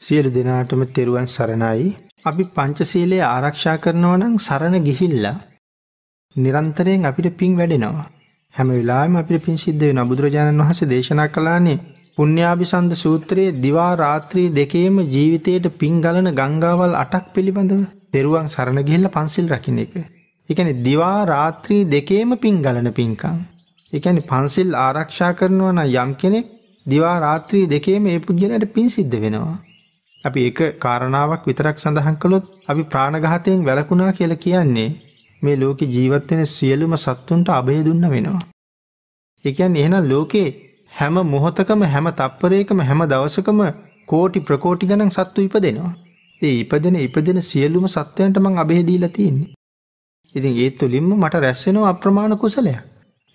සියලු දෙනාටම තෙරුවන් සරණයි අපි පංචසීලයේ ආරක්ෂා කරනවා නම් සරණ ගිහිල්ලා නිරන්තරයෙන් අපිට පින් වැඩෙනවා. හැම වෙලාවෙම අපිට පින් සිද්ධ වෙනවා. බුදුරජාණන් වහන්සේ දේශනා කළානේ පුණ්‍යාභිසන්ද සූත්‍රයේ දිවා රාත්‍රී දෙකේම ජීවිතයට පින් ගලන ගංගාවල් 8ක් පිළිබඳව තෙරුවන් සරණ ගිහිල්ලා පන්සිල් රකින්න එක. ඒ කියන්නේ දිවා රාත්‍රී දෙකේම පින් ගලන පින්කම්. ඒ කියන්නේ පන්සිල් ආරක්ෂා කරනවා නම් යම් කෙනෙක් දිවා රාත්‍රී දෙකේම ඒ පුද්ගලයාට පින් සිද්ධ වෙනවා. අපි එක කාරණාවක් විතරක් සඳහන් කළොත් අපි ප්‍රාණඝාතයෙන් වැළකුණා කියලා කියන්නේ මේ ලෝකේ ජීවත් වෙන සියලුම සත්තුන්ට අභය දුන්න වෙනවා. ඒ කියන්නේ එහෙනම් ලෝකේ හැම මොහොතකම හැම තප්පරයකම හැම දවසකම කෝටි ප්‍රකෝටි ගණන් සත්තු ඉපදෙනවා. ඒ ඉපදෙන ඉපදෙන සියලුම සත්වයන්ට මං අභය දීලා තියෙන්නේ. ඉතින් ඒ තුලින්ම මට රැස් වෙනවා අප්‍රමාණ කුසලයක්.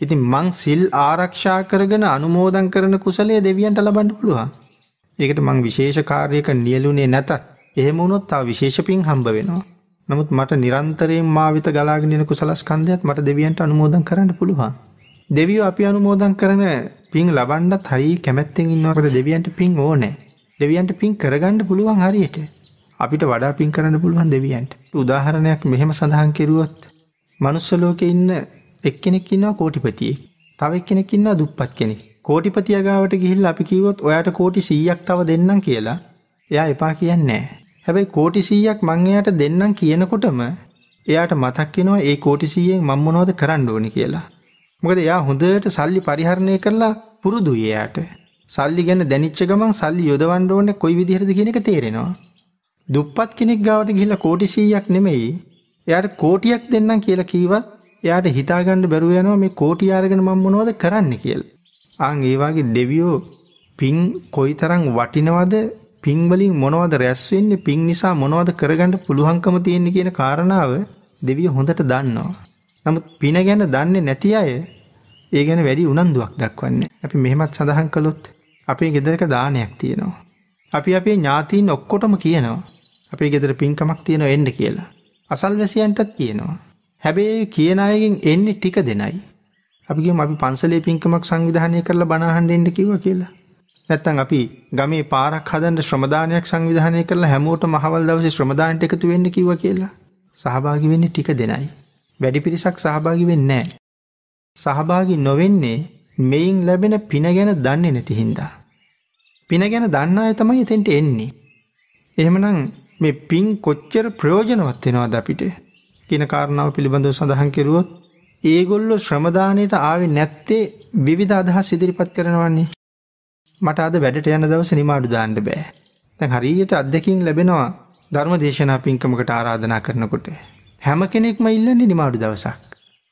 ඉතින් මං සිල් ආරක්ෂා කරගෙන අනුමෝදන් කරන කුසලයේ දෙවියන්ට ලබන්න පුළුවන්. ඒකට මං විශේෂ කාර්යයක නියලුනේ නැතත් එහෙම වුණොත් තව විශේෂ පින් හම්බ වෙනවා. නමුත් මට නිරන්තරයෙන් මා වෙත ගලාගෙන එන කුසලස්කන්ධයත් මට දෙවියන්ට අනුමෝදන් කරන්න පුළුවන්. දෙවියෝ අපි අනුමෝදන් කරන පින් ලබන්නත් හරි කැමැත්තෙන් ඉන්නකොට දෙවියන්ට පින් ඕනේ. දෙවියන්ට පින් කරගන්න පුළුවන් හරියට. අපිට වඩා පින් කරන්න පුළුවන් දෙවියන්ට. උදාහරණයක් මෙහෙම සඳහන් කෙරුවොත් මනුස්ස ලෝකේ ඉන්න එක්කෙනෙක් ඉන්නවා කෝටිපතියෙක්. තව එක්කෙනෙක් ඉන්නවා දුප්පත් කෙනෙක්. කෝටිපතිය ගාවට ගිහිල්ලා අපි කිව්වොත් ඔයාට කෝටි 100ක් තව දෙන්නම් කියලා එයා එපා කියන්නේ නැහැ. හැබැයි කෝටි 100ක් මං එයාට දෙන්නම් කියනකොටම එයාට මතක් වෙනවා ඒ කෝටි 100ෙන් මම මොනවද කරන්න ඕනි කියලා. මොකද එයා හොඳට සල්ලි පරිහරණය කරලා පුරුදුයි එයාට. සල්ලි ගැන දැනිච්ච ගමන් සල්ලි යොදවන්න ඕනේ කොයි විදිහටද කියන එක තේරෙනවා. දුප්පත් කෙනෙක් ගාවට ගිහිල්ලා කෝටි 100ක් නෙමෙයි එයාට කෝටියක් දෙන්නම් කියලා කීවත් එයාට හිතාගන්න බැරුව යනවා මේ කෝටි අරගෙන මම මොනවද කරන්න කියලා. ආන් ඒ වගේ දෙවියෝ පින් කොයිතරම් වටිනවද පින් වලින් මොනවද රැස් වෙන්නේ පින් නිසා මොනවද කරගන්න පුළුවන්කම තියෙන්නේ කියන කාරණාව දෙවියෝ හොඳට දන්නවා. නමුත් පින ගැන දන්නේ නැති අය ඒ ගැන වැඩි උනන්දුවක් දක්වන්නේ. අපි මෙහෙමත් සඳහන් කළොත් අපේ ගෙදරක දානයක් තියෙනවා. අපි අපේ ඥාතීන් ඔක්කොටම කියනවා. අපේ ගෙදර පින්කමක් තියෙනවා එන්න කියලා. අසල්වැසියන්ටත් කියනවා. හැබැයි කියන අයගෙන් එන්නේ ටික දෙනයි. අපි කියමු අපි පන්සලේ පින්කමක් සංවිධානය කරලා බණ අහන්න එන්න කිව්වා කියලා. නැත්තම් අපි ගමේ පාරක් හදන්න ශ්‍රමදානයක් සංවිධානය කරලා හැමෝටම අහවල් දවසේ ශ්‍රමදානට එකතු වෙන්න කිව්වා කියලා. සහභාගී වෙන්නේ ටික දෙනයි. වැඩි පිරිසක් සහභාගී වෙන්නේ නැහැ. සහභාගී නොවෙන්නේ මෙයින් ලැබෙන පින ගැන දන්නේ නැති හින්දා. පින ගැන දන්න අය තමයි එතෙන්ට එන්නේ. එහෙමනම් මේ පින් කොච්චර ප්‍රයෝජනවත් වෙනවද අපිට කියන කාරණාව පිළිබඳව සඳහන් කෙරුවොත් ඒගොල්ලෝ ශ්‍රමදානයට ආවේ නැත්තේ විවිධ අදහස් ඉදිරිපත් කරනවන්නේ. මට අද වැඩට යන දවස නිමාඩු දාන්න බෑ. දැන් හරියට අත්දැකීම් ලැබෙනවා ධර්ම දේශනා පින්කමකට ආරාධනා කරනකොට. හැම කෙනෙක්ම ඉල්ලන්නේ නිමාඩු දවසක්.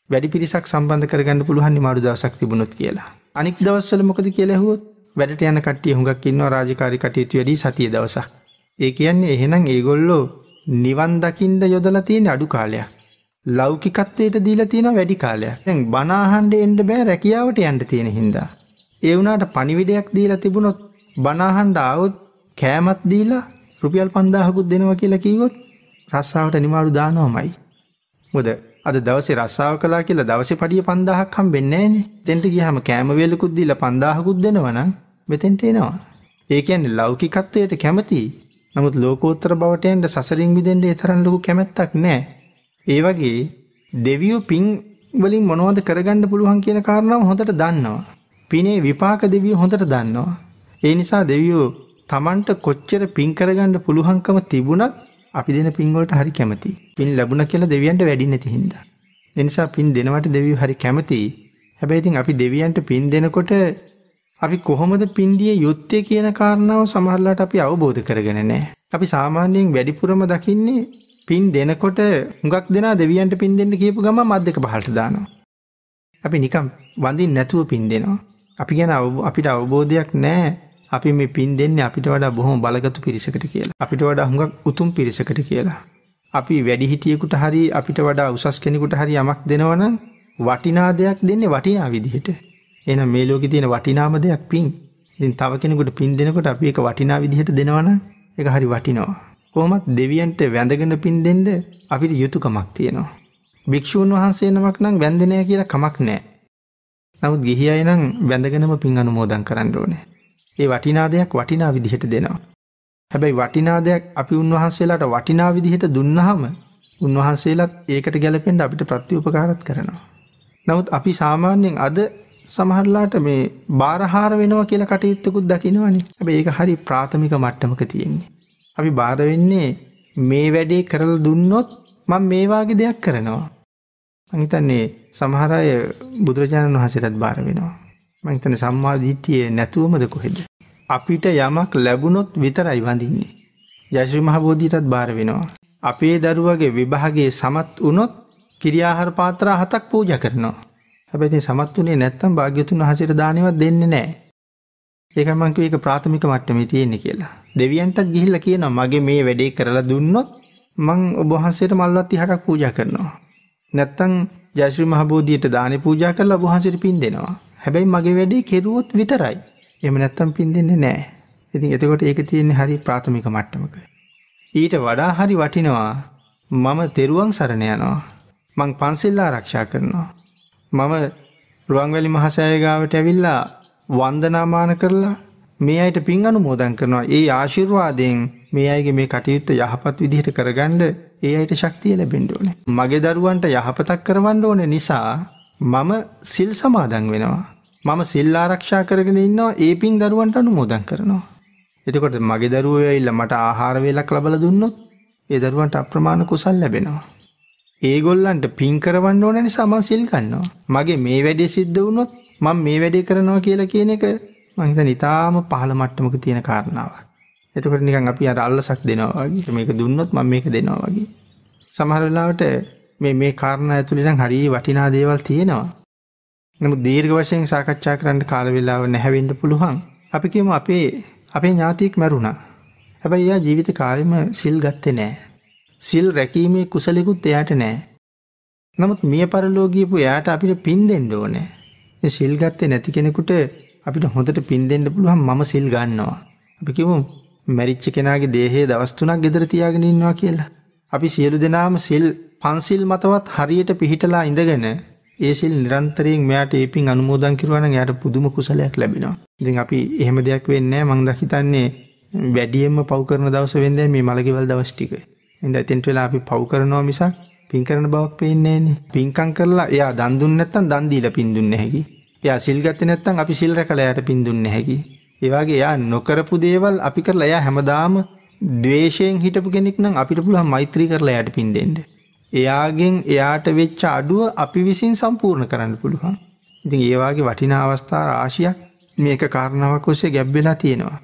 වැඩි පිරිසක් සම්බන්ධ කරගන්න පුළුවන් නිමාඩු දවසක් තිබුණොත් කියලා. අනික් දවස්වල මොකද කියලා ඇහුවොත් වැඩට යන කට්ටිය හුඟක් ඉන්නවා රාජකාරී කටයුතු වැඩි සතිය දවසක්. ඒ කියන්නේ එහෙනම් ඒගොල්ලෝ නිවන් දකින්න යොදලා තියෙන අඩු කාලයක්. ලෞකිකත්වයට දීලා තියෙන වැඩි කාලයක්. දැන් බණ අහන්න එන්න බෑ රැකියාවට යන්න තියෙන හින්දා. ඒ වුණාට පණිවිඩයක් දීලා තිබුණොත් බණ අහන්න ආවොත් කෑමත් දීලා රුපියල් 5000කුත් දෙනවා කියලා කිව්වොත් රස්සාවට නිමාඩු දානවමයි. මොකද අද දවසේ රස්සාව කළා කියලා දවසේ පඩිය 5000ක් හම්බෙන්නේ නැහනේ. දෙන්න ගියාම කෑම වේලකුත් දීලා 5000කුත් දෙනවා නම් මෙතෙන්ට එනවා. ඒ කියන්නේ ලෞකිකත්වයට කැමති. නමුත් ලෝකෝත්තර බවට යන්න සසරින් මිදෙන්න ඒ තරම් ලොකු කැමැත්තක් නැහැ. ඒ වගේ දෙවියෝ පින් වලින් මොනවද කරගන්න පුළුවන් කියන කාරණාව හොඳට දන්නවා. පිනේ විපාක දෙවියෝ හොඳට දන්නවා. ඒ නිසා දෙවියෝ Tamanට කොච්චර පින් කරගන්න පුළුවන්කම තිබුණත් අපි දෙන පින් වලට හරි කැමතියි. පින් ලැබුණා කියලා දෙවියන්ට වැඩි නැති හින්දා. ඒ නිසා පින් දෙනවට දෙවියෝ හරි කැමතියි. හැබැයි ඉතින් අපි දෙවියන්ට පින් දෙනකොට අපි කොහොමද පින් දිය යුත්තේ කියන කාරණාව සමහරලාට අපි අවබෝධ කරගෙන නැහැ. අපි සාමාන්‍යයෙන් වැඩිපුරම දකින්නේ පින් දෙනකොට හුඟක් දෙනා දෙවියන්ට පින් දෙන්න කියපු ගමන් මත් දෙක පහළට දානවා. අපි නිකම් වඳින්න නැතුව පින් දෙනවා. අපි ගැන අපිට අවබෝධයක් නැහැ. අපි මේ පින් දෙන්නේ අපිට වඩා බොහොම බලගතු පිරිසකට කියලා. අපිට වඩා හුඟක් උතුම් පිරිසකට කියලා. අපි වැඩිහිටියෙකුට හරි අපිට වඩා උසස් කෙනෙකුට හරි යමක් දෙනවනම් වටිනා දෙයක් දෙන්නේ වටිනා විදිහට. එහෙනම් මේ ලෝකේ තියෙන වටිනාම දෙයක් පින්. ඉතින් තව කෙනෙකුට පින් දෙනකොට අපි ඒක වටිනා විදිහට දෙනවනම් ඒක හරි වටිනවා. කොහොමත් දෙවියන්ට වැඳගෙන පින් දෙන්න අපිට යුතුයකමක් තියෙනවා. භික්ෂූන් වහන්සේ නමක් නම් වැඳෙන්නේ කියලා කමක් නැහැ. නමුත් ගිහි අය නම් වැඳගෙනම පින් අනුමෝදන් කරන්න ඕනේ. ඒ වටිනා දෙයක් වටිනා විදිහට දෙනවා. හැබැයි වටිනා දෙයක් අපි උන්වහන්සේලාට වටිනා විදිහට දුන්නහම උන්වහන්සේලාත් ඒකට ගැලපෙන්ට අපිට ප්‍රත්තිඋපකාරත් කරනවා. නමුත් අපි සාමාන්‍යයෙන් අද සමහරලාට මේ බාරහාර වෙනවා කියලා කටයුත්තකුත් දකිනවනි ඇබ ඒක හරි ප්‍රාථමික මට්ටමක තියෙන්නේ. අපි බාර වෙන්නේ මේ වැඩේ කරල දුන්නොත් මං මේවාගේ දෙයක් කරනවා. මහිතන්නේ සමහරය බුදුරජාණන් වහසටත් බාර වෙනවා. මහිතන සම්මාධීටිය නැතුවමද කොහෙද. අපිට යමක් ලැබුණොත් විතරයි වඳින්නේ. යශ්‍රී මහබෝධීටත් බාර වෙනවා. අපේ දරුවගේ විභාගේ සමත් වනොත් කිරියාහර පාත්‍රා හතක් පූජ කරනවා. හැබැති සමත් වනේ නැත්තම් භාග්‍යතුන් වහසට දානවත් දෙන්න නෑ. ඒකමංක ඒක ප්‍රාථමික මට්ටම තියෙන්නේ කියලා. දෙවියන්ටත් ගිහිල්ල කියන මගේ මේ වැඩේ කරලා දුන්නොත් මං ඔබහන්සේට මල්වත් ඉහටක් පූජ කරනවා. නැත්තං ජශ්‍රී මහබෝධියට දාන පූජා කරලා බහන්සිට පින් දෙනවා. හැබැයි මගේ වැඩේ කෙරුවොත් විතරයි. එම නැත්තම් පින් දෙන්නේ නෑ. ඉතින් එතකොට ඒක තියෙන්නේ හරි ප්‍රාථමික මට්ටමක. ඊට වඩා හරි වටිනවා මම තෙරුවන් සරණ යනවා. මං පන්සිල්ලා ආරක්ෂා කරනවා. මම රුවන්වැලි මහසෑයගාවට ඇවිල්ලා වන්දනාමාන කරලා මේ අයට පින් අනුමෝදන් කරනවා ඒ ආශිර්වාදයෙන් මේ අයගේ මේ කටයුත්ත යහපත් විදිහට කරගණ්ඩ ඒ අයට ශක්තිය ලැබෙන්ඩෝන. මගේ දරුවන්ට යහපතක් කරවන්න ඕන නිසා මම සිල් සමාදන් වෙනවා. මම සිල් ආරක්ෂා කරගෙන ඉන්නවා ඒ පින් දරුවන්ට අනුමෝදන් කරනවා. එතකොට මගේ දරුවෝ ඉල්ල මට ආහාර වේලක් ලබල දුන්නොත් ඒ දරුවන්ට අප්‍රමාණ කුසල් ලැබෙනවා. ඒගොල්ලන්ට පින් කරවන්න ඕන නිසා මං සිල් ගන්නවා. මගේ මේ වැඩේ සිද්ධ වුණොත් මං මේ වැඩේ කරනවා කියලා කියන එක මහිත නිතාම පහළ මට්ටමක තියෙන කාරණාව. එතකට නිකන් අපි අර අල්ලසක් දෙනවාගේ මේක දුන්නොත් ම මේක දෙනවා වගේ. සමහරලාවට මේ මේ කාරණ ඇතුළිනම් හරි වටිනා දේවල් තියෙනවා. නමු දීර්ඝ වශයෙන් සාකච්ඡා කරන්න කාලවෙලාව නැහැවෙන්ට පුළුවන්. අපි කියම අපේ අපේ ඥාතියෙක් මැරුණා. හැබැයි එයා ජීවිත කාලෙම සිල් ගත්තේ නෑ. සිල් රැකීමේ කුසලෙකුත් එයාට නෑ. නමුත් මිය පරලෝගීපු එයාට අපිට පින් දෙන්න ඕනෑ. සිල් ගත්තේ නැති කෙනෙකුට අපිට හොඳට පින් දෙන්න පුළුවන් මම සිල් ගන්නවා. අපි කිව්වො මැරිච්ච කෙනාගේ දේහයේ දවස් තුනක් ගෙදර තියාගෙන ඉන්නවා කියලා. අපි සියලු දෙනාම සිල් පන්සිල් මතවත් හරියට පිහිටලා ඉඳගෙන ඒ සිල් නිරන්තරයෙන් මෙයාට ඒ පින් අනුමෝදන් කිරුවා නම් එයාට පුදුම කුසලයක් ලැබෙනවා. ඉතින් අපි එහෙම දෙයක් වෙන්නේ නැහැ මං දකිතන්නේ වැඩියෙන්ම පව් කරන දවස වෙන්නේ මේ මලකෙවල් දවස් ටික. ඉතින් එතෙන්ට වෙලා අපි පව් කරනවා මිසක් පින් කරන බවක් පේන්නේ නැහනේ. පින්කම් කරලා එයා දන් දුන්නේ නැත්නම් දන් දීලා පින් දුන්නේ නැහැ. එයා සිල් ගත්තේ නැත්නම් අපි සිල් රැකලා එයාට පින් දුන්නේ නැහැ. ඒ වගේ එයා නොකරපු දේවල් අපි කරලා එයා හැමදාම ද්වේෂයෙන් හිටපු කෙනෙක් නම් අපිට පුළුවන් මෛත්‍රී කරලා එයාට පින් දෙන්න. එයාගෙන් එයාට වෙච්ච අඩුව අපි විසින් සම්පූර්ණ කරන්න පුළුවන්. ඉතින් ඒ වගේ වටිනා අවස්ථා රාශියක් මේක කාරණාවක් ඔස්සේ ගැබ් වෙලා තියෙනවා.